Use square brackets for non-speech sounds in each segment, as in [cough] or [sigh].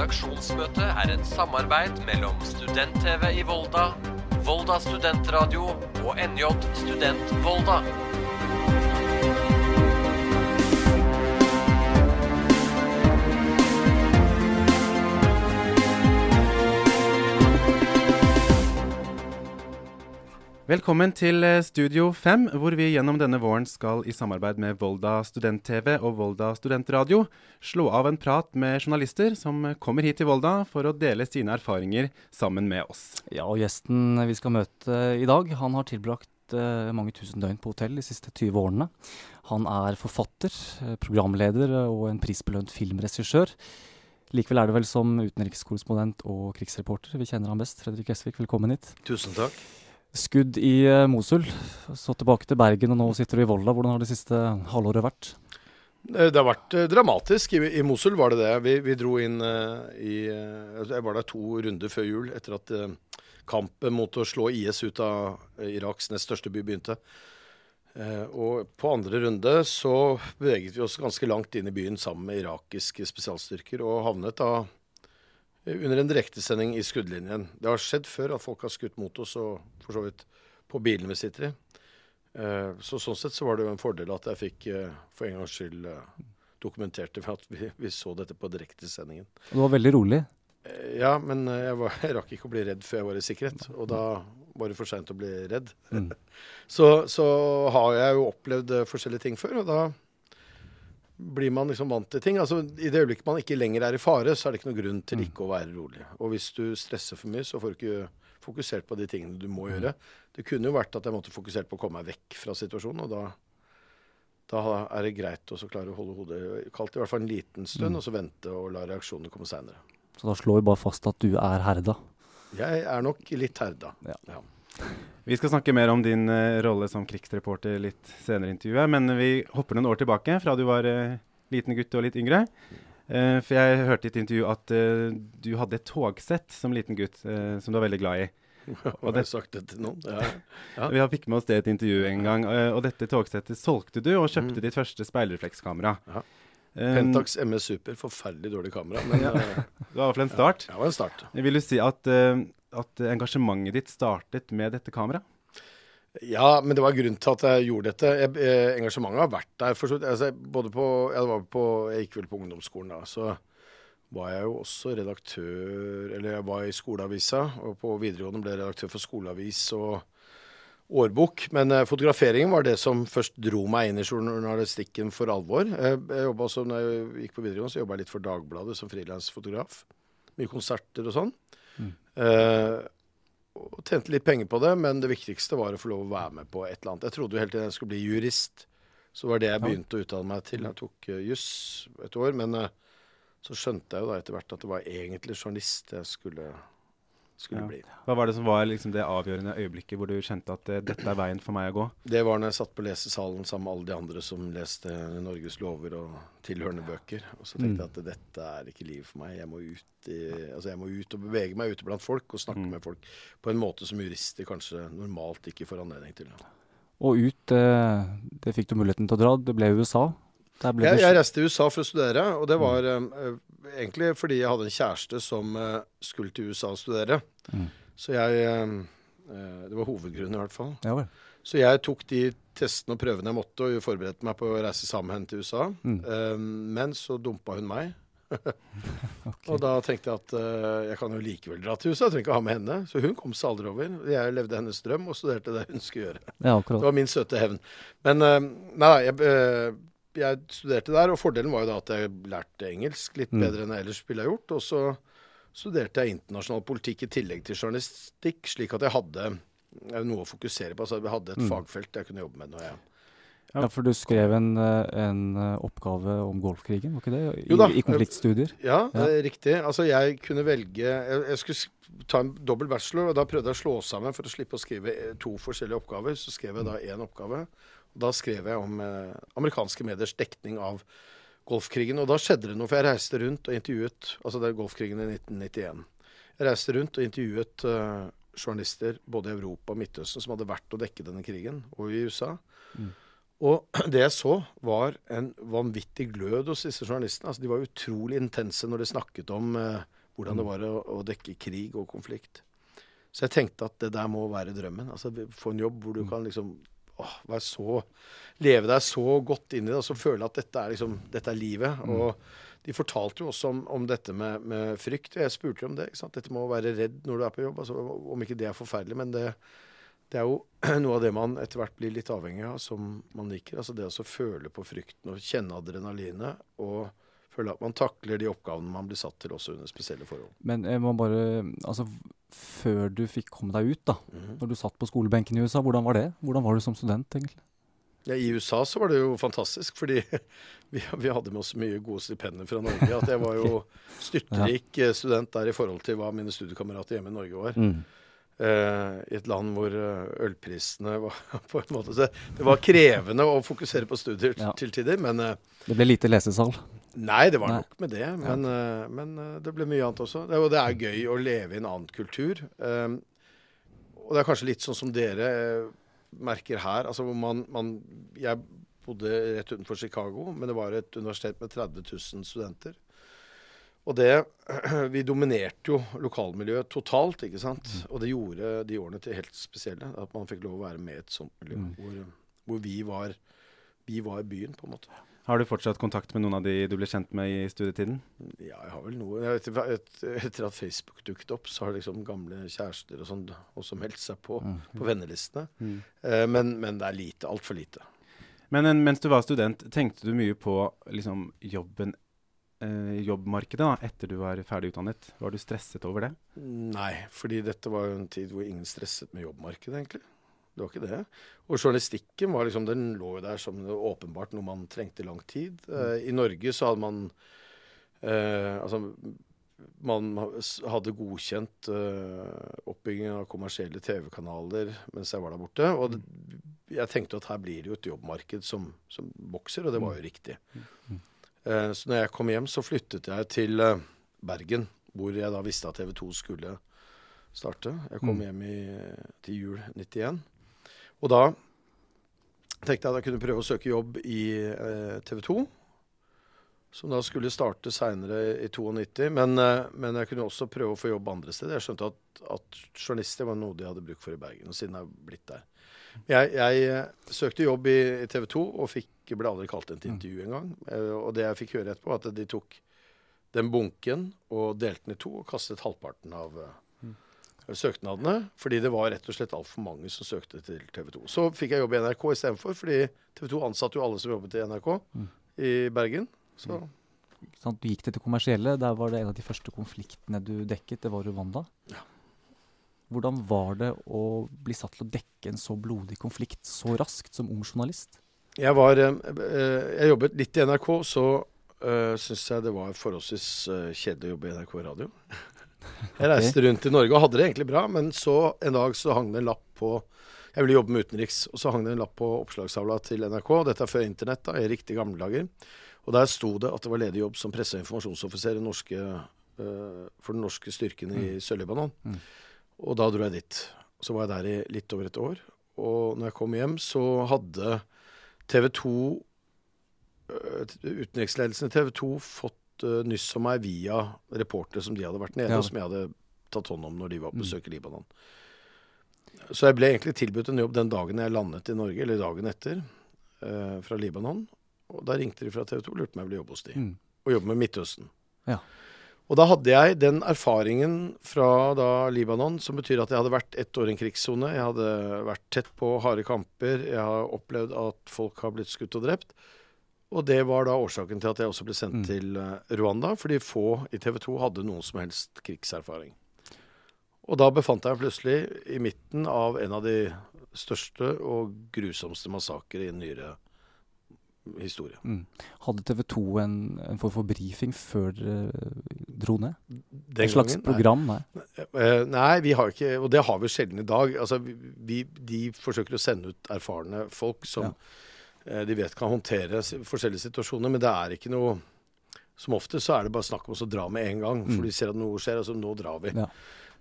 redaksjonsmøte er et samarbeid mellom Student-TV i Volda, Volda studentradio og NJ Student Volda. Velkommen til eh, Studio 5, hvor vi gjennom denne våren skal i samarbeid med Volda student-TV og Volda studentradio slå av en prat med journalister som kommer hit til Volda for å dele sine erfaringer sammen med oss. Ja, og gjesten vi skal møte i dag, han har tilbrakt eh, mange tusen døgn på hotell de siste 20 årene. Han er forfatter, eh, programleder og en prisbelønt filmregissør. Likevel er det vel som utenrikskorrespondent og krigsreporter vi kjenner ham best. Fredrik Esvik, velkommen hit. Tusen takk. Skudd i uh, Mosul, så tilbake til Bergen, og nå sitter du i Volda. Hvordan har det siste halvåret vært? Det har vært uh, dramatisk. I, I, Mosul var det det. Vi, vi dro inn i Jeg var der to runder før jul, etter at kampen mot å slå IS ut av Iraks nest største by begynte. og på andre runde så beveget vi oss ganske langt inn i byen sammen med irakiske spesialstyrker, og havnet da under en direktesending i skuddlinjen. Det har skjedd før at folk har skutt mot oss, og for så vidt på bilen vi sitter i. Eh, så sånn sett så var det jo en fordel at jeg fikk eh, for en gangs skyld eh, dokumentert det ved at vi, vi, så dette på direktesendingen. Du var veldig rolig? Ja, men jeg, var, [laughs] jeg, rakk ikke å bli redd før jeg var i sikkerhet. Og da var det for seint å bli redd. Mm. [laughs] så, så har jeg jo opplevd forskjellige ting før, og da blir man liksom vant til ting. Altså, I det øyeblikket man ikke lenger er i fare, så er det ikke noe grunn til ikke å være rolig. Og hvis du stresser for mye, så får du ikke fokusert på de tingene du må gjøre. Det kunne jo vært at jeg måtte fokusert på å komme meg vekk fra situasjonen, og da, da er det greit å klare å holde hodet kaldt i hvert fall en liten stund, mm. og så vente og la reaksjonene komme seinere. Så da slår vi bare fast at du er herda? Jeg er nok litt herda, ja. ja. Vi skal snakke mer om din uh, rolle som krigsreporter litt senere i intervjuet. Men vi hopper noen år tilbake, fra du var uh, liten gutt og litt yngre. Uh, for jeg hørte i et intervju at du hadde et togsett som liten gutt som du var veldig glad i. [laughs] Og det, sagt det til noen? Ja. [laughs] Ja. Vi har fikk med oss det i et intervju en gang. og dette togsettet solgte du, og kjøpte mm. ditt første speilreflekskamera. Ja. Pentax MS Super, forferdelig dårlig kamera. Men, [laughs] det var iallfall en start. Ja, det var en start. Vil du si at at engasjementet ditt startet med dette kameraet? Ja, men det var grunnen til at jeg gjorde dette. Jeg, eh, engasjementet har vært der. For, altså, både på, jeg, på, jeg gikk vel på ungdomsskolen da. Så var jeg jo også redaktør Eller jeg var i skoleavisa, og på videregående ble jeg redaktør for skoleavis og årbok. Men eh, fotograferingen var det som først dro meg inn i journalistikken for alvor. Jeg, jeg også, når jeg gikk på videregående, så jobba jeg litt for Dagbladet som frilansfotograf. Mye konserter og sånn. Uh, og tjente litt penger på det, men det viktigste var å få lov å være med på et eller annet. Jeg trodde jo hele tiden jeg skulle bli jurist. Så var det jeg begynte å utdanne meg til. Jeg tok uh, juss et år, men uh, så skjønte jeg jo da etter hvert at det var egentlig journalist jeg skulle skulle ja. bli. Hva var det som var liksom det avgjørende øyeblikket hvor du kjente at uh, dette er veien for meg å gå? Det var når jeg satt på lesesalen sammen med alle de andre som leste Norges lover og tilhørende bøker. Og så tenkte mm. jeg at dette er ikke livet for meg. Jeg må, ut i, altså jeg må ut og bevege meg ute blant folk og snakke mm. med folk på en måte som jurister kanskje normalt ikke får anledning til. Og ut, eh, det fikk du muligheten til å dra. Det ble USA. Jeg, jeg, reiste til USA for å studere, og det var mm. um, egentlig fordi jeg hadde en kjæreste som uh, skulle til USA og studere. Mm. Så jeg um, uh, Det var hovedgrunnen, i hvert fall. Ja, så jeg tok de testene og prøvene jeg måtte, og forberedte meg på å reise sammen med henne til USA. Mm. Men så dumpa hun meg. [laughs] [laughs] okay. Og da tenkte jeg at jeg kan jo likevel dra til USA, jeg trenger ikke ha med henne. Så hun kom seg aldri over. Jeg levde hennes drøm og studerte det hun skulle gjøre. Ja, det var min søte hevn. Men nei, jeg, jeg studerte der, og fordelen var jo da at jeg lærte engelsk litt mm. bedre enn jeg ellers ville ha gjort. Og så studerte jeg internasjonal politikk i tillegg til journalistikk, slik at jeg hadde eh, noe å fokusere på. Altså jeg hadde et mm. fagfelt jeg kunne jobbe med når jeg ja, for du skrev en, eh, en, eh, oppgave om Golfkrigen, var ikke det? I, jo da. I konfliktstudier? Ja, ja. riktig. Altså jeg kunne velge jeg, jeg, skulle ta en dobbel bachelor, og da prøvde jeg å slå sammen for å slippe å skrive to forskjellige oppgaver. Så skrev jeg da én oppgave da skrev jeg om eh, amerikanske mediers dekning av Golfkrigen. Og da skjedde det noe, for jeg reiste rundt og intervjuet Altså det er Golfkrigen i 1991. Jeg reiste rundt og intervjuet eh, journalister både i Europa og Midtøsten som hadde vært å dekke denne krigen, og i USA. Mm. Og [clears throat] det jeg så, var en vanvittig glød hos disse journalistene. Altså, de var utrolig intense når de snakket om eh, hvordan det mm. var å, å, dekke krig og konflikt. Så jeg tenkte at det der må være drømmen. Altså Få en jobb hvor du mm. kan liksom åh, være så Leve deg så godt inn i det og så føle at dette er liksom, dette er livet. Mm. Og de fortalte jo også om, om dette med, med, frykt. Jeg spurte om det. ikke sant? Dette med å være redd når du er på jobb. Altså, om ikke det er forferdelig. Men det, det er jo [clears throat] noe av det man etter hvert blir litt avhengig av, som man liker. Altså det å føle på frykten og kjenne adrenalinet. Og føle at man takler de oppgavene man blir satt til, også under spesielle forhold. Men jeg må bare, altså Før du fikk komme deg ut, da, mm -hmm. når du satt på skolebenken i USA, hvordan var det? Hvordan var du som student, egentlig? Ja, I USA så var det jo fantastisk, fordi [laughs] vi, vi hadde med oss mye gode stipender fra Norge. At jeg var jo [laughs] styrtrik ja. student der i forhold til hva mine studiekamerater hjemme i Norge var. Mm. Uh, I et land hvor ølprisene var [laughs] på en måte så Det var krevende å fokusere på studier ja. til tider, men uh, Det ble lite lesesal? Nei, det var Nei. nok med det. Men, ja. men, det ble mye annet også. Det, og det er gøy å leve i en annen kultur. og det er kanskje litt sånn som dere merker her. Altså hvor man, man Jeg bodde rett utenfor Chicago, men det var et universitet med 30 000 studenter. Og det [clears throat] Vi dominerte jo lokalmiljøet totalt, ikke sant. Mm. Og det gjorde de årene til helt spesielle. At man fikk lov å være med i et sånt miljø. Mm. Hvor, hvor vi, var, vi var byen, på en måte. Har du fortsatt kontakt med noen av de du ble kjent med i studietiden? Ja, jeg har vel noe. Etter, etter at Facebook dukket opp, så har liksom gamle kjærester og sånn også meldt seg på, mm. på vennelistene. Mm. Eh, men, men, det er lite. Altfor lite. Men en, mens du var student, tenkte du mye på liksom, jobben eh, jobbmarkedet da, etter du var ferdig utdannet. Var du stresset over det? Nei, fordi dette var jo en tid hvor ingen stresset med jobbmarkedet, egentlig. Det var ikke det. Og journalistikken var liksom, den lå jo der som åpenbart noe man trengte lang tid. Uh, I Norge så hadde man uh, Altså man hadde godkjent uh, oppbyggingen av kommersielle TV-kanaler mens jeg var der borte. Og det, jeg tenkte at her blir det jo et jobbmarked som, som vokser, og det var jo riktig. Uh, så når jeg kom hjem, så flyttet jeg til uh, Bergen, hvor jeg da visste at TV 2 skulle starte. Jeg kom mm. hjem i, til jul 91. Og da tenkte jeg at jeg kunne prøve å søke jobb i eh, TV 2. Som da skulle starte seinere i 92. Men, eh, men, jeg kunne også prøve å få jobb andre steder. Jeg skjønte at, at journalister var noe de hadde bruk for i Bergen. Og siden jeg har blitt der. Jeg, jeg eh, søkte jobb i, i TV 2 og fikk, ble aldri kalt inn til intervju engang. Eh, og det jeg fikk høre etterpå, var at de tok den bunken og delte den i to og kastet halvparten av uh, søknadene, fordi det var rett og slett altfor mange som søkte til TV 2. Så fikk jeg jobb i NRK istedenfor, fordi TV 2 ansatte jo alle som jobbet i NRK mm. i Bergen. Så. Sånn, du gikk til det kommersielle. Der var det en av de første konfliktene du dekket. Det var Rwanda. Ja. Hvordan var det å bli satt til å dekke en så blodig konflikt så raskt som ung journalist? Jeg, var, eh, eh, jeg jobbet litt i NRK, så uh, syns jeg det var forholdsvis kjedelig å jobbe i NRK Radio. Jeg reiste rundt i Norge og hadde det egentlig bra, men så en dag så hang det en lapp på Jeg ville jobbe med utenriks, og så hang det en lapp på oppslagstavla til NRK. Dette er før internett, da, i riktig gamle dager. Og der sto det at det var ledig jobb som presse- og informasjonsoffiser norske, uh, for den norske styrken i mm. Sør-Libanon. Mm. Og da dro jeg dit. Så var jeg der i litt over et år. Og når jeg kom hjem, så hadde TV 2 uh, Utenriksledelsen i TV 2 fått uh, nyss om meg via reportere som de hadde vært nede, ja. og som jeg hadde tatt hånd om når de var på mm. besøk i Libanon. Så jeg ble egentlig tilbudt en jobb den dagen jeg landet i Norge, eller dagen etter, uh, fra Libanon. Og da ringte de fra TV 2 og lurte på om jeg ville jobbe hos de. Mm. Og jobbe med Midtøsten. Ja. Og da hadde jeg den erfaringen fra da Libanon, som betyr at jeg hadde vært ett år i en krigssone. Jeg hadde vært tett på harde kamper. Jeg har opplevd at folk har blitt skutt og drept. Og det var da årsaken til at jeg også ble sendt mm. til uh, Rwanda, fordi få i TV 2 hadde noen som helst krigserfaring. Og da befant jeg meg plutselig i midten av en av de største og grusomste massakrer i nyere historie. Mm. Hadde TV 2 en, en, form for brifing før dere dro ned? Den en slags gangen, program? Nei. Nei. Eh, nei. vi har ikke Og det har vi sjelden i dag. Altså, vi, de forsøker å sende ut erfarne folk som ja Eh, de vet kan håndtere forskjellige situasjoner. Men det er ikke noe Som ofte så er det bare snakk om å dra med en gang. For mm. de ser at noe skjer, altså nå drar vi. Ja.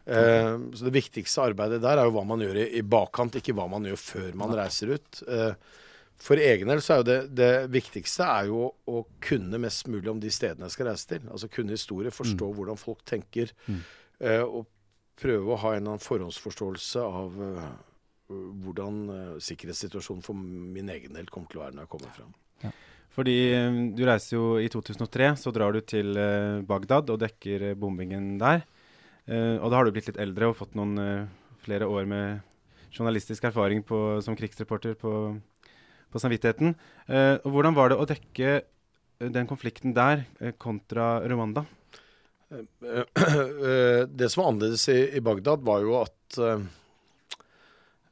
Uh, så det viktigste arbeidet der er jo hva man gjør i, i bakkant, ikke hva man gjør før man reiser ut. Uh, for egen del så er jo det, det viktigste er jo å kunne mest mulig om de stedene jeg skal reise til. Altså kunne historie, forstå mm. hvordan folk tenker. Mm. Uh, og prøve å ha en eller annen forhåndsforståelse av hvordan uh, sikkerhetssituasjonen for min egen del kommer til å være når jeg kommer fram. Ja. Fordi du reiser jo i 2003, så drar du til Bagdad og dekker bombingen der. og da har du blitt litt eldre og fått noen flere år med journalistisk erfaring på, som krigsreporter på på samvittigheten. Eh, og hvordan var det å dekke eh, den konflikten der eh, kontra Rwanda? [clears throat] Det som var annerledes i, i Bagdad, var jo at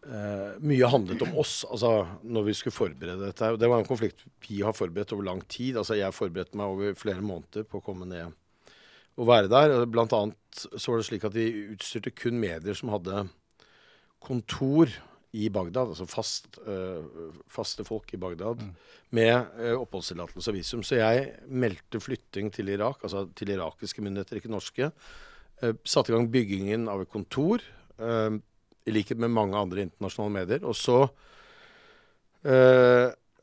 uh, mye handlet om oss, altså når vi skulle forberede dette. Det var en konflikt vi har forberedt over lang tid. altså Jeg forberedte meg over flere måneder på å komme ned og være der. Blant annet så var det slik at de utstyrte kun medier som hadde kontor i Bagdad, altså fast, uh, faste folk i Bagdad, mm. med uh, oppholdstillatelse og visum. Så jeg meldte flytting til Irak, altså til irakiske myndigheter, ikke norske. Uh, satte i gang byggingen av et kontor, i likhet med mange andre internasjonale medier. Og så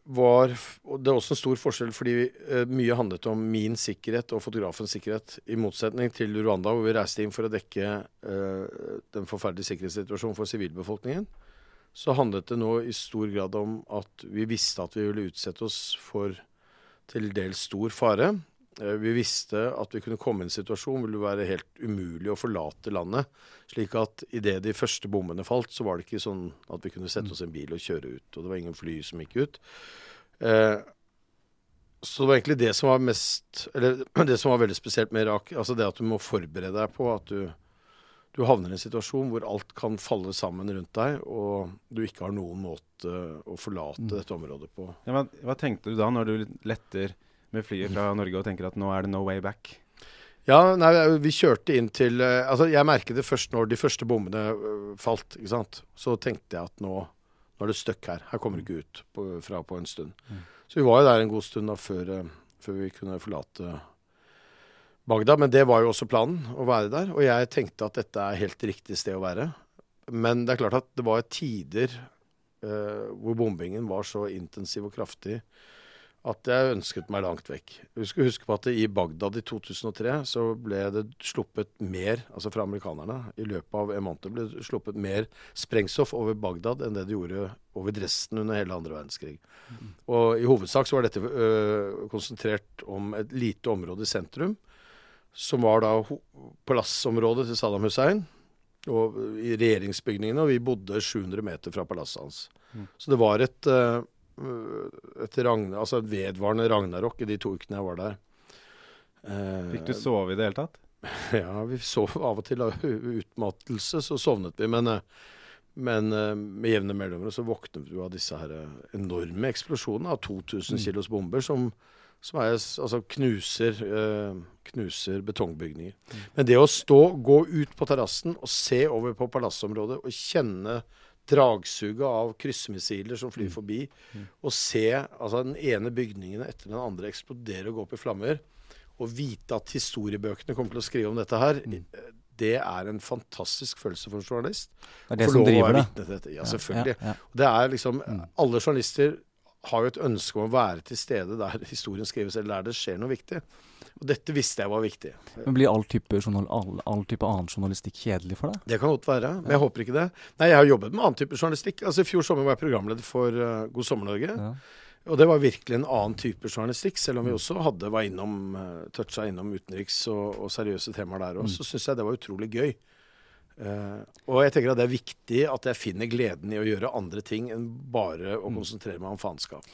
var og Det er også en stor forskjell, fordi mye handlet om min sikkerhet og fotografens sikkerhet, i motsetning til Rwanda, hvor vi reiste inn for å dekke den forferdelige sikkerhetssituasjonen for sivilbefolkningen så handlet det nå i stor grad om at vi visste at vi ville utsette oss for til dels stor fare. Eh, vi visste at vi kunne komme i en situasjon hvor det ville være helt umulig å forlate landet. Slik at idet de første bommene falt, så var det ikke sånn at vi kunne sette oss i en bil og kjøre ut. Og det var ingen fly som gikk ut. Eh, så det var egentlig det som var mest Eller [clears throat] det som var veldig spesielt med Irak. Altså det at du må forberede deg på at du du havner i en situasjon hvor alt kan falle sammen rundt deg, og du ikke har noen måte å forlate mm. dette området på. Ja, hva, hva, tenkte du da, når du letter med flyet fra Norge og tenker at nå er det no way back? Ja, nei, vi kjørte inn til eh, Altså, jeg merket det først når de første bommene øh, falt, ikke sant. Så tenkte jeg at nå, nå er det støkk her. Her kommer du ikke ut på, fra på en stund. Mm. Så vi var jo der en god stund da før, øh, før vi kunne forlate Bagdad. Men det var jo også planen, å være der. Og jeg tenkte at dette er helt riktig sted å være. Men det er klart at det var tider eh, hvor bombingen var så intensiv og kraftig at jeg ønsket meg langt vekk. Vi skal huske på at i Bagdad i 2003 så ble det sluppet mer, altså fra amerikanerne, i løpet av en måned ble det sluppet mer sprengstoff over Bagdad enn det de gjorde over Dresden under hele andre verdenskrig. Mm. Og i hovedsak så var dette ø, konsentrert om et lite område i sentrum som var da palassområdet til Saddam Hussein. Og i regjeringsbygningene, og vi bodde 700 meter fra palasset hans. Mm. Så det var et, eh, et, ragnar, altså et vedvarende ragnarok i de to ukene jeg var der. Eh, Fikk du sove i det hele tatt? [laughs] Ja, vi sov av og til. Av utmattelse så sovnet vi. Men, eh, men med jevne mellomrom så våknet vi av disse her enorme eksplosjonene av 2000 mm. kilos bomber som som er, altså knuser, knuser betongbygninger. Mm. Men det å stå, gå ut på terrassen og se over på palassområdet og kjenne dragsuget av kryssmissiler som flyr mm. forbi, mm. og se altså, den ene bygningen etter den andre eksplodere og gå opp i flammer, og vite at historiebøkene kommer til å skrive om dette her, mm. det er en fantastisk følelse for en journalist. Det er det som driver det? Ja, selvfølgelig. Ja, ja, det er liksom. Alle journalister har jo et ønske om å være til stede der [laughs] historien skrives, eller der det skjer noe viktig. Og dette visste jeg var viktig. Men Blir all type, all, all type annen journalistikk kjedelig for deg? Det kan godt være, men jeg håper ikke det. Nei, jeg har jobbet med annen type journalistikk. Altså I fjor sommer var jeg programleder for uh, God sommer Norge. Ja. Og det var virkelig en annen type journalistikk, selv om vi mm. også hadde, var innom, uh, toucha innom utenriks og, og seriøse temaer der òg. Mm. Så syns jeg det var utrolig gøy. Uh, og jeg tenker at det er viktig at jeg finner gleden i å gjøre andre ting enn bare å mm. konsentrere meg om faenskap.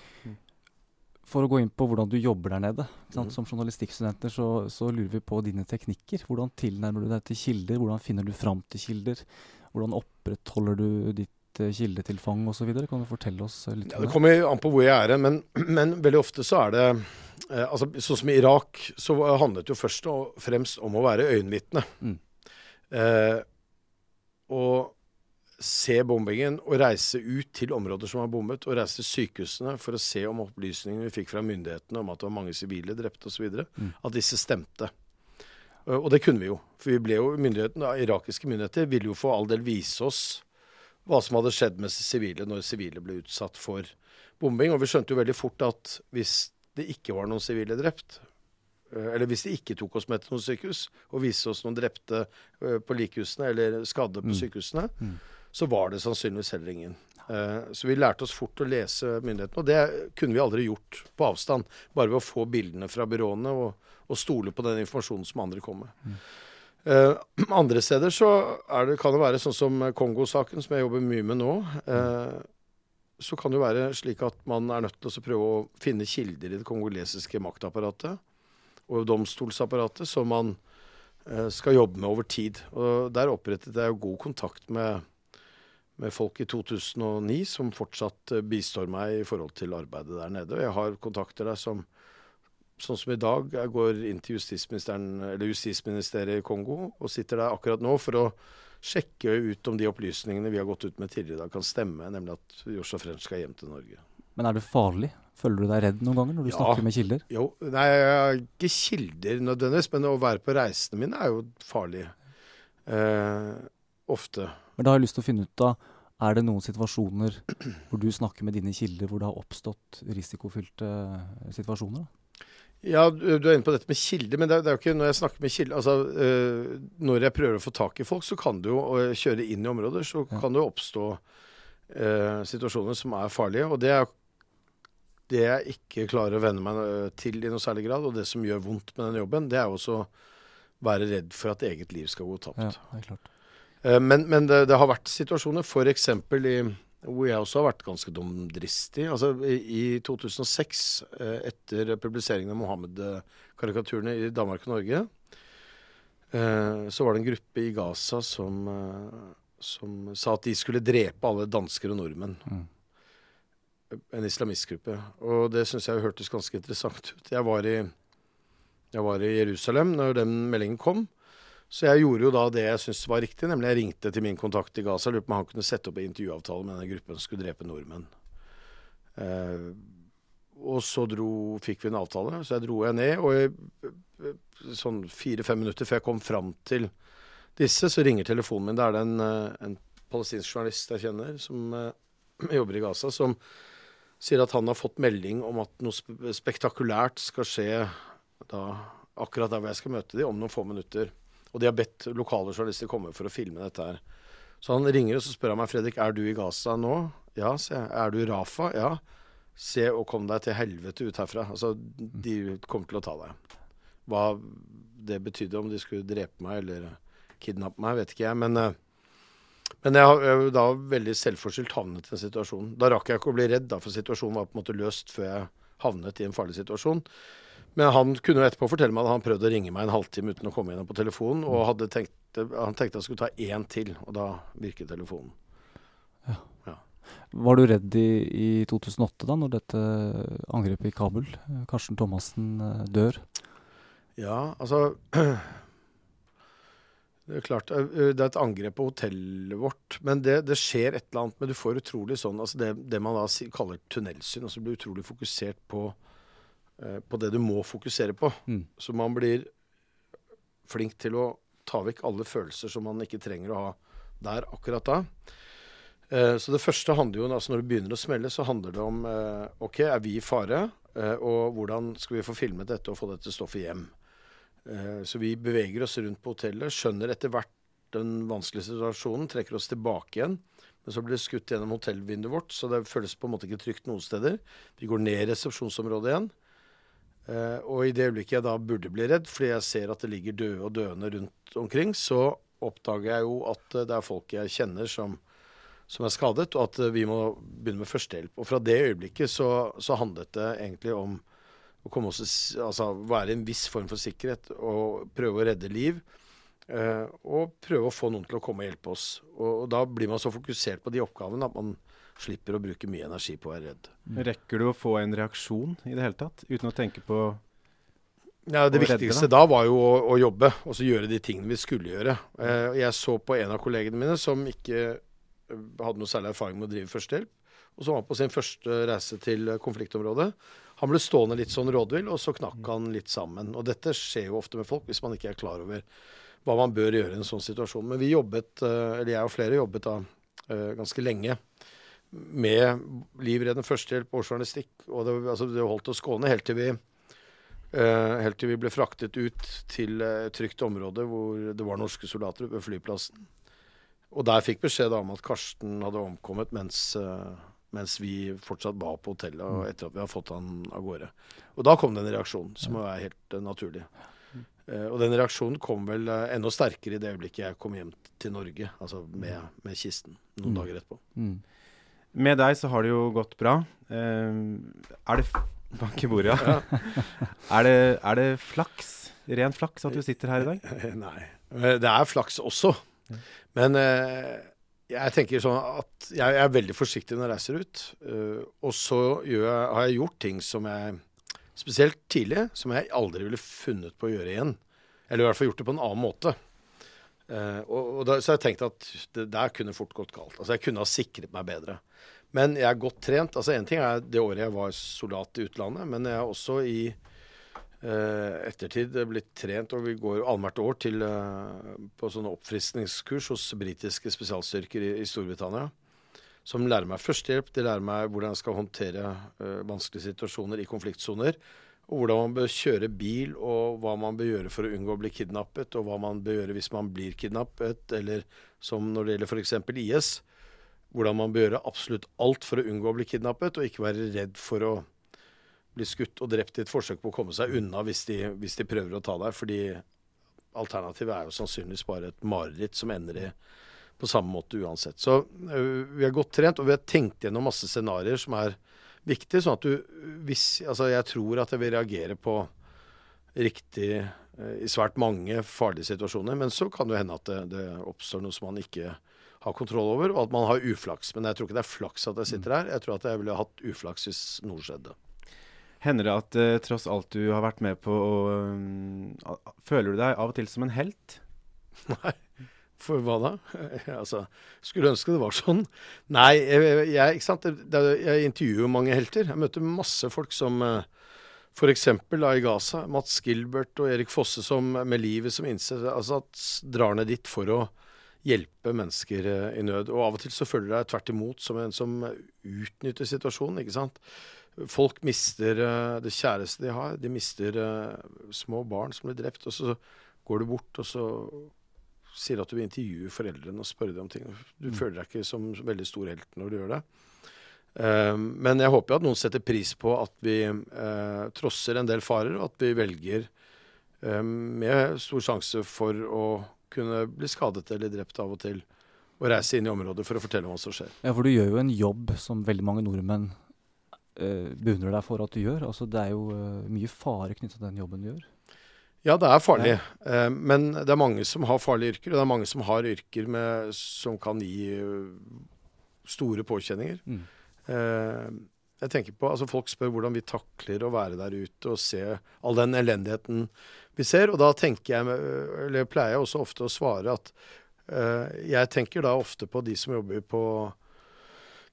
For å gå inn på hvordan du jobber der nede. Mm. Som journalistikkstudenter så, så, lurer vi på dine teknikker. Hvordan tilnærmer du deg til kilder? Hvordan finner du fram til kilder? Hvordan opprettholder du ditt uh, kildetilfang osv.? Kan du fortelle oss uh, litt ja, det? kommer an på hvor jeg er men, men veldig ofte så er det eh, altså, Sånn som i Irak, så handlet det jo først og fremst om å være øyenvitne. Mm. Eh, å se bombingen og reise ut til områder som var bommet, og reise til sykehusene for å se om opplysningene vi fikk fra myndighetene om at det var mange sivile drepte osv., mm. at disse stemte. Og det kunne vi jo. For vi ble jo myndighetene, irakiske myndigheter ville jo for all del vise oss hva som hadde skjedd med sivile når sivile ble utsatt for bombing. Og vi skjønte jo veldig fort at hvis det ikke var noen sivile drept, eh, eller hvis de ikke tok oss med til noen sykehus og viste oss noen drepte eh, på likhusene eller skadde på mm. sykehusene, mm. Så var det sannsynligvis heller ingen. Eh, så vi lærte oss fort å lese myndighetene, og det kunne vi aldri gjort på avstand. Bare ved å få bildene fra byråene og, og stole på den informasjonen som andre kom med. Mm. Uh, [clears throat] andre steder så det, kan det være sånn som Kongo-saken, som jeg jobber mye med nå. Uh, så kan det jo være slik at man er nødt til å prøve å finne kilder i det kongolesiske maktapparatet og domstolsapparatet som man skal jobbe med over tid. Og Der opprettet jeg jo god kontakt med, med, folk i 2009 som fortsatt eh, bistår meg i forhold til arbeidet der nede. Og jeg har kontakter der som sånn som i dag. Jeg går inn til justisministeriet i Kongo og sitter der akkurat nå for å sjekke ut om de opplysningene vi har gått ut med tidligere i dag, kan stemme, nemlig at Joshua French skal hjem til Norge. Men er det farlig? Føler du deg redd noen ganger når du ja, snakker med kilder? Jo, nei, ikke kilder nødvendigvis, men å være på reisene mine er jo farlig. Eh, ofte. Men da har jeg lyst til å finne ut av er det noen situasjoner hvor du snakker med dine kilder hvor det har oppstått risikofylte situasjoner? Da? Ja, du er inne på dette med kilder, men det er, det er jo ikke når jeg snakker med kilder altså, øh, Når jeg prøver å få tak i folk, så kan det jo kjøre inn i områder, så ja. kan det jo oppstå øh, situasjoner som er farlige. Og det er det jeg ikke klarer å venne meg til i noe særlig grad, og det som gjør vondt med den jobben, det er jo også være redd for at eget liv skal gå tapt. Ja, det er klart. Uh, men, men det, det, har vært situasjoner, f.eks. i hvor jeg også har vært ganske dumdristig. Altså, i, i 2006, eh, etter publiseringen av Mohammed-karikaturene i Danmark og Norge, eh, så var det en gruppe i Gaza som, eh, som sa at de skulle drepe alle dansker og nordmenn. Mm. En islamistgruppe. Og det syns jeg hørtes ganske interessant ut. Jeg var, i, jeg var i Jerusalem når den meldingen kom. Så jeg gjorde jo da det jeg syntes var riktig, nemlig jeg ringte til min kontakt i Gaza. Lurte på om han kunne sette opp en intervjuavtale med denne gruppen som skulle drepe nordmenn. Eh, og så dro, fikk vi en avtale, så jeg dro jeg ned. Og jeg, sånn fire-fem minutter før jeg kom fram til disse, så ringer telefonen min. Da er det en, eh, en palestinsk journalist jeg kjenner, som eh, [clears throat] jobber i Gaza, som sier at han har fått melding om at noe spektakulært skal skje da, akkurat der hvor jeg skal møte dem, om noen få minutter. Og de har bedt lokale journalister komme for å filme dette her. Så han ringer og så spør han meg Fredrik, er du i Gaza nå. Ja, sier jeg. Er du i Rafa? Ja. Se og kom deg til helvete ut herfra. Altså, de kommer til å ta deg. Hva det betydde, om de skulle drepe meg eller kidnappe meg, vet ikke jeg. Men, eh, men jeg har da veldig selvforskyldt havnet i den situasjonen. Da rakk jeg ikke å bli redd, da, for situasjonen var på en måte løst før jeg havnet i en farlig situasjon. Men han kunne jo etterpå fortelle meg at han prøvde å ringe meg en halvtime uten å komme gjennom på telefonen. Og tenkt, han tenkte han skulle ta én til, og da virket telefonen. Ja. ja. Var du redd i, i, 2008, da, når dette angrepet i Kabul, Karsten Thomassen, eh, dør? Ja, altså [clears throat] Det er klart, eh, det er et angrep på hotellet vårt. Men det, det skjer et eller annet. Men du får utrolig sånn altså det, det man da kaller tunnelsyn. altså blir utrolig fokusert på Eh, på det du må fokusere på. Mm. Så man blir flink til å ta vekk alle følelser som man ikke trenger å ha der akkurat da. Eh, så det første handler jo, altså når det begynner å smelle, så handler det om eh, OK, er vi i fare? og hvordan skal vi få filmet dette og få dette stoffet hjem? så vi beveger oss rundt på hotellet, skjønner etter hvert den vanskelige situasjonen, trekker oss tilbake igjen. Men så blir det skutt gjennom hotellvinduet vårt, så det føles på en måte ikke trygt noen steder. Vi går ned i resepsjonsområdet igjen. Uh, og i det øyeblikket jeg da burde bli redd, fordi jeg ser at det ligger døde og døende rundt omkring, så oppdager jeg jo at uh, det er folk jeg kjenner som, som er skadet, og at uh, vi må begynne med førstehjelp. Og fra det øyeblikket så, så handlet det egentlig om å komme oss, altså, være en viss form for sikkerhet og prøve å redde liv. og prøve å få noen til å komme og hjelpe oss. Og, og da blir man så fokusert på de oppgavene at man slipper å bruke mye energi på å være redd. Mm. Rekker du å få en reaksjon i det hele tatt, uten å tenke på ja, Det viktigste da var jo å, å, jobbe og så gjøre de tingene vi skulle gjøre. Eh, jeg så på en av kollegene mine som ikke eh, hadde noe særlig erfaring med å drive førstehjelp, og som var på sin første reise til konfliktområdet. Han ble stående litt sånn rådvill, og så knakk han litt sammen. Og dette skjer jo ofte med folk hvis man ikke er klar over hva man bør gjøre i en sånn situasjon. Men vi jobbet, eh, eller jeg og flere jobbet da ganske lenge. Med livreddende førstehjelp, årsjournalistikk. Og det, altså, det holdt oss gående helt til vi uh, helt til vi ble fraktet ut til et trygt område hvor det var norske soldater ved flyplassen. Og der fikk beskjed om at Karsten hadde omkommet mens, mens vi fortsatt var på hotellet og etter at vi hadde fått han av gårde. Og da kom det en reaksjon som er helt naturlig. Uh, og den reaksjonen kom vel uh, enda sterkere i det øyeblikket jeg kom hjem til Norge, altså med, med kisten, noen mm. dager etterpå. Mm. Med deg så har det jo gått bra. Uh, er det Bank i bordet, ja. [laughs] er, det, er, det, flaks, ren flaks, at du sitter her i dag? Nei. Det er flaks også. Men jeg tenker sånn at jeg er veldig forsiktig når jeg reiser ut. og så jeg, har jeg gjort ting som jeg spesielt tidlig, som jeg aldri ville funnet på å gjøre igjen. Eller i hvert fall gjort det på en annen måte. Uh, og, og da, så jeg tenkte at det der kunne fort gått galt. Altså Jeg kunne ha sikret meg bedre. Men jeg er godt trent. altså Én ting er det året jeg var soldat i utlandet, men jeg er også i uh, ettertid blitt trent, og vi går annethvert år til, uh, på sånne oppfriskningskurs hos britiske spesialstyrker i, i Storbritannia som lærer meg førstehjelp. De lærer meg hvordan jeg skal håndtere vanskelige situasjoner i konfliktsoner. Og hvordan man bør kjøre bil, og hva man bør gjøre for å unngå å bli kidnappet. Og hva man bør gjøre hvis man blir kidnappet, eller som når det gjelder f.eks. IS. Hvordan man bør gjøre absolutt alt for å unngå å bli kidnappet, og ikke være redd for å bli skutt og drept i et forsøk på å komme seg unna hvis de, hvis de prøver å ta deg. Fordi alternativet er jo sannsynligvis bare et mareritt som ender i på samme måte uansett. Så vi er godt trent, og vi har tenkt gjennom masse scenarioer som er viktige. Sånn at du hvis Altså, jeg tror at jeg vil reagere på riktig uh, i svært mange farlige situasjoner. Men så kan det hende at det, det, oppstår noe som man ikke har kontroll over, og at man har uflaks. Men jeg tror ikke det er flaks at jeg sitter her. Jeg tror at jeg ville hatt uflaks hvis noe skjedde. Hender det at eh, tross alt du har vært med på, uh, føler du deg av og til som en helt? [laughs] Nei. For hva da? [laughs] altså, skulle ønske det var sånn. Nei, jeg, jeg, ikke sant? jeg intervjuer mange helter. Jeg møter masse folk som eh, f.eks. i Gaza. Mats Gilbert og Erik Fosse som med livet som innsats altså, drar ned dit for å hjelpe mennesker uh, i nød. Og av og til så føler du deg tvert imot som en som utnytter situasjonen. ikke sant? Folk mister uh, det kjæreste de har. De mister små barn som blir drept. Og så går du bort, og så sier at du vil intervjue foreldrene og spørre dem om ting. Du mm. føler deg ikke som veldig stor helt når du gjør det. Um, men jeg håper at noen setter pris på at vi uh, trosser en del farer, og at vi velger um, med stor sjanse for å kunne bli skadet eller drept av og til, å reise inn i området for å fortelle om hva som skjer. Ja, for du gjør jo en jobb som veldig mange nordmenn uh, beundrer deg for at du gjør. Altså, det er jo uh, mye fare knyttet til den jobben du gjør. Ja, det er farlig. Ja. Eh, men det er mange som har farlige yrker, og det er mange som har yrker med, som kan gi uh, store påkjenninger. Mm. Eh, jeg tenker på, altså Folk spør hvordan vi takler å være der ute og se all den elendigheten vi ser. Og da tenker jeg, eller pleier jeg også ofte å svare at jeg tenker da ofte på de som jobber på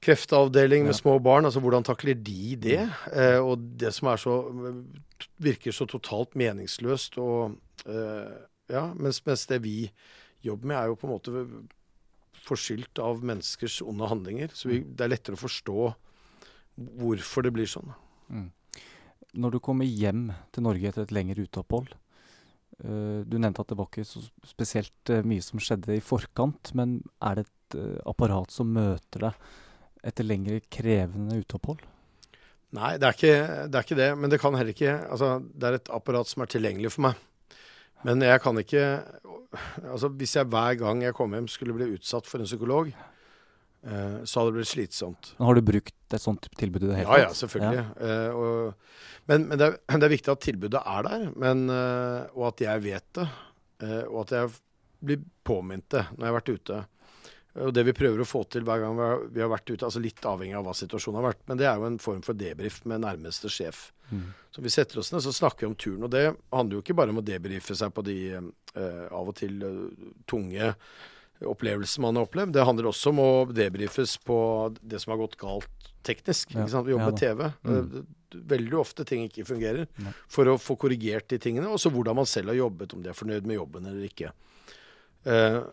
kreftavdeling med ja. små barn. altså Hvordan takler de det? Eh, og det som er så, virker så totalt meningsløst. og eh, ja, mens, mens, det vi jobber med, er jo på en måte forskyldt av menneskers onde handlinger. Så vi, mm. det er lettere å forstå hvorfor det blir sånn. Mm. Når du kommer hjem til Norge etter et lengre uteopphold uh, Du nevnte at det var ikke så spesielt uh, mye som skjedde i forkant, men er det et uh, apparat som møter deg etter lengre krevende uteopphold? Nei, det er, ikke, det er, ikke, det Men det kan heller ikke Altså, det er et apparat som er tilgjengelig for meg. Men jeg kan ikke Altså, hvis jeg hver gang jeg kom hjem skulle bli utsatt for en psykolog, eh, så hadde det blitt slitsomt. Men har du brukt et sånt tilbud i det hele tatt? Ja, ja, selvfølgelig. Ja. Eh, og, men, men det, er, det, er, viktig at tilbudet er der, men, eh, og at jeg vet det. Eh, og at jeg blir påminnet det når jeg har vært ute. Og det vi prøver å få til hver gang vi har vært ute, altså litt avhengig av hva situasjonen har vært, men det er jo en form for debrief med nærmeste sjef. Mm. Så vi setter oss ned så snakker vi om turen. Og det handler jo ikke bare om å debrife seg på de uh, av og til uh, tunge opplevelsene man har opplevd. Det handler også om å debrifes på det som har gått galt teknisk. Ja. Vi jobber med TV. Mm. Veldig ofte ting ikke fungerer. Ja. For å få korrigert de tingene. Og så hvordan man selv har jobbet, om de er fornøyd med jobben eller ikke. Uh,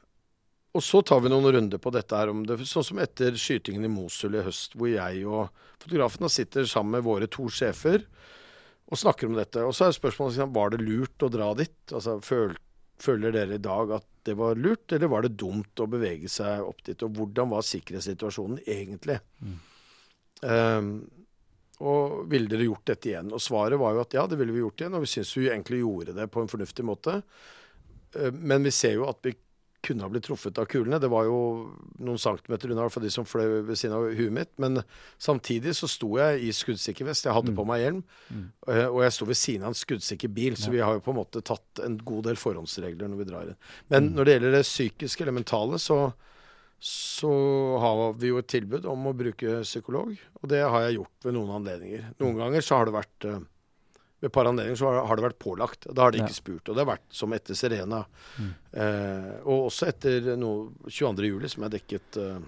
og så tar vi noen runder på dette her, om det, sånn som etter skytingen i Mosul i høst, hvor jeg og fotografen sitter sammen med våre to sjefer og snakker om dette. Og så er spørsmålet var det lurt å dra dit. Altså, føl, Føler dere i dag at det var lurt, eller var det dumt å bevege seg opp dit? Og hvordan var sikkerhetssituasjonen egentlig? Mm. Um, og ville dere gjort dette igjen? Og svaret var jo at ja, det ville vi gjort igjen. Og vi syns vi egentlig gjorde det på en fornuftig måte. Uh, men vi ser jo at vi kunne ha blitt truffet av kulene. Det var jo noen centimeter unna for de som fløy ved siden av huet mitt. Men samtidig så sto jeg i skuddsikker vest. Jeg hadde mm. på meg hjelm. Mm. Eh, og jeg sto ved siden av en skuddsikker bil. Så ja. vi har jo på en måte tatt en god del forhåndsregler når vi drar inn. Men mm. når det gjelder det psykiske eller mentale, så, så har vi jo et tilbud om å bruke psykolog. Og det har jeg gjort ved noen anledninger. Noen mm. ganger så har det vært uh, ved et par anledninger så har det vært pålagt. Da har de ikke spurt. Og det har vært som etter Serena. Mm. Eh, og også etter noe 22.07, som er dekket eh,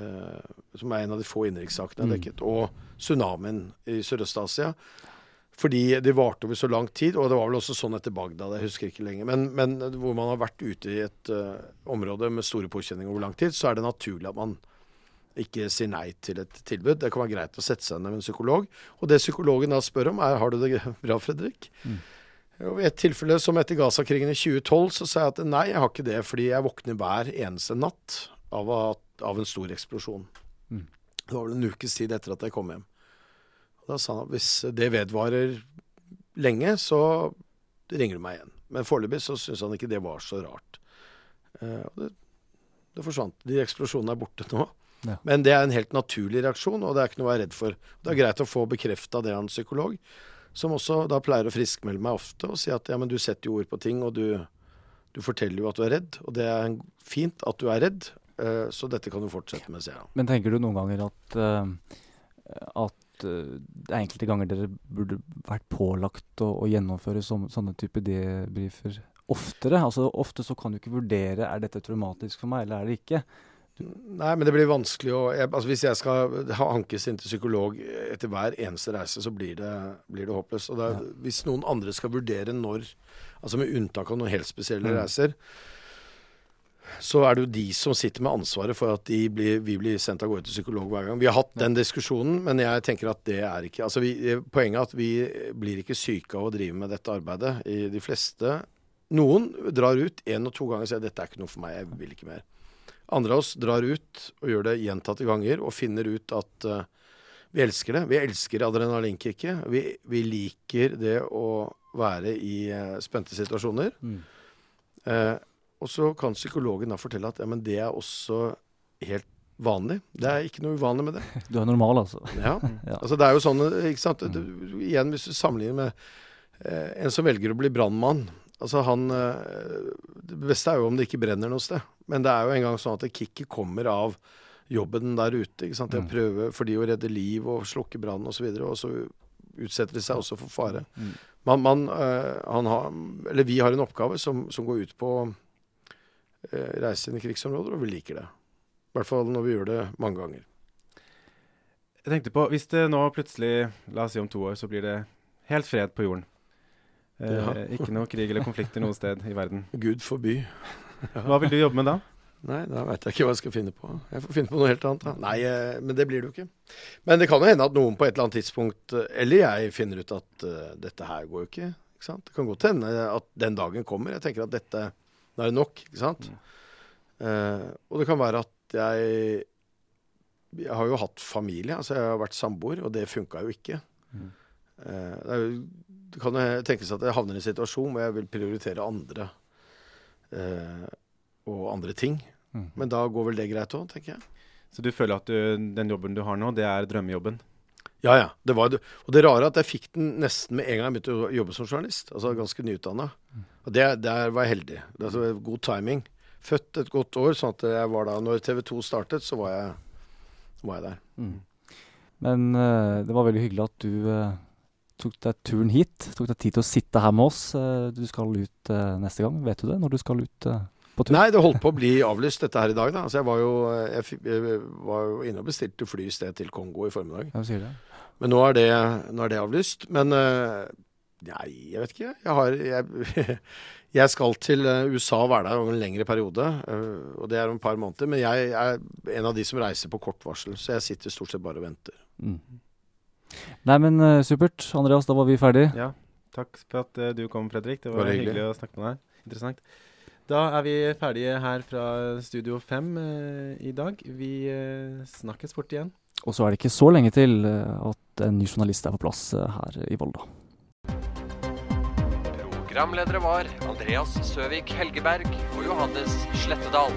eh, Som er en av de få innenrikssakene mm. dekket. Og tsunamien i Sørøst-Asia. Fordi det varte over så lang tid, og det var vel også sånn etter Bagdad, jeg husker ikke lenger. Men, men hvor man har vært ute i et uh, område med store påkjenninger over lang tid, så er det naturlig at man ikke si nei til et tilbud. Det kan være greit å sette seg ned med en psykolog. Og det psykologen da spør om, er har du det bra, Fredrik? Mm. Og I et tilfelle som etter Gaza-krigen i 2012, så sa jeg at nei, jeg har ikke det, fordi jeg våkner hver eneste natt av, av en stor eksplosjon. Mm. Det var vel en ukes tid etter at jeg kom hjem. Og da sa han at hvis det vedvarer lenge, så ringer du meg igjen. Men foreløpig så syns han ikke det var så rart. Uh, det, det forsvant. De eksplosjonene er borte nå. Ja. Men det er en helt naturlig reaksjon, og det er ikke noe å være redd for. Det er greit å få bekrefta det av en psykolog, som også da pleier å friskmelde meg ofte og si at ja, men du setter jo ord på ting, og du, du forteller jo at du er redd. Og det er fint at du er redd, uh, så dette kan du fortsette med, sier jeg. Men tenker du noen ganger at, uh, at uh, det er enkelte ganger dere burde vært pålagt å, å gjennomføre sånne type debrifer oftere? Altså Ofte så kan du ikke vurdere er dette traumatisk for meg, eller er det ikke. Nei, men det blir vanskelig å jeg, altså Hvis jeg skal hankes inn til psykolog etter hver eneste reise, så blir det, blir det håpløst. Og det ja. Hvis noen andre skal vurdere når, altså med unntak av noen helt spesielle mm. reiser, så er det jo de som sitter med ansvaret for at blir, vi blir sendt av gårde til psykolog hver gang. Vi har hatt den diskusjonen, men jeg tenker at det er ikke altså vi, Poenget er at vi blir ikke syke av å drive med dette arbeidet. I de fleste Noen drar ut én og to ganger og sier dette er ikke noe for meg, jeg vil ikke mer. Andre av oss drar ut og gjør det gjentatte ganger og finner ut at uh, vi elsker det. Vi elsker adrenalinkicket. Vi, vi, liker det å være i uh, spente situasjoner. Mm. Uh, og så kan psykologen da fortelle at ja, men det er også helt vanlig. Det er ikke noe uvanlig med det. [laughs] Du er normal, altså? Ja. [laughs] ja. Altså, det er jo sånn, ikke sant. Mm. Du, igjen, hvis du sammenligner med en som velger å bli brannmann Altså han eh, Det beste er jo om det ikke brenner noe sted. Men det er jo engang sånn at kicket kommer av jobben der ute. ikke sant? Det å mm. prøve for de å redde liv og slukke brann osv. Og, så og så utsetter de seg også for fare. Mm. Man, man uh, har, eller vi har en oppgave som, som går ut på å reise inn i krigsområder, og vi liker det. I hvert fall når vi gjør det mange ganger. Jeg tenkte på, Hvis det nå plutselig, la oss si om to år, så blir det helt fred på jorden. Eh, ja. ikke noe krig eller konflikter noe sted i verden. [laughs] Gud forby. ja. [laughs] Hva vil du jobbe med da? Nei, da veit jeg ikke hva jeg skal finne på. Jeg får finne på noe helt annet. Da. Nei, eh, men det blir det jo ikke. Men det kan jo hende at noen på et eller annet tidspunkt, eh, eller jeg, finner ut at uh, dette her går jo ikke. ikke sant? Det kan godt hende at den dagen kommer. Jeg tenker at dette Nå er det nok. ikke sant? Mm. Uh, og det kan være at jeg Jeg har jo hatt familie. altså Jeg har vært samboer, og det funka jo ikke. Mm. Uh, det er jo det kan jo tenkes at jeg havner i en situasjon hvor jeg vil prioritere andre eh, og andre ting. Mm. Men da går vel det greit òg, tenker jeg. Så du føler at du, den jobben du har nå, det er drømmejobben? Ja, ja. Det var, og det rare er at jeg fikk den nesten med en gang jeg begynte å jobbe som journalist. Altså ganske nyutdanna. Mm. Og det, der var jeg heldig. Det var god timing. Født et godt år, sånn at jeg var da Når TV 2 startet, så var jeg, var jeg der. Mm. Men uh, det var veldig hyggelig at du uh, tok deg turen hit. Tok deg tid til å sitte her med oss. Eh, du skal ut uh, neste gang. Vet du det? Når du skal ut uh, på tur? Nei, det holdt på å bli avlyst dette her i dag. da. Altså, jeg, var jo, jeg, jeg var jo inne og bestilte fly i sted til Kongo i formiddag. Sier det. Men nå er det, nå er det avlyst. Men Nei, jeg vet ikke. Jeg, har, jeg, [laughs] jeg skal til eh, USA og være der over en lengre periode. Og det er om et par måneder. Men jeg er en av de som reiser på kort varsel, så jeg sitter stort sett bare og venter. Mm. Nei, men uh, supert. Andreas, da var vi ferdige. Ja. Takk for at uh, du kom, Fredrik. Det var, var hyggelig. hyggelig å snakke med deg. Interessant. Da er vi ferdige her fra Studio 5 i dag. Vi snakkes fort igjen. Og så er det ikke så lenge til at en ny journalist er på plass her i Volda. Programledere var Andreas Søvik Helgeberg og Johannes Slettedal.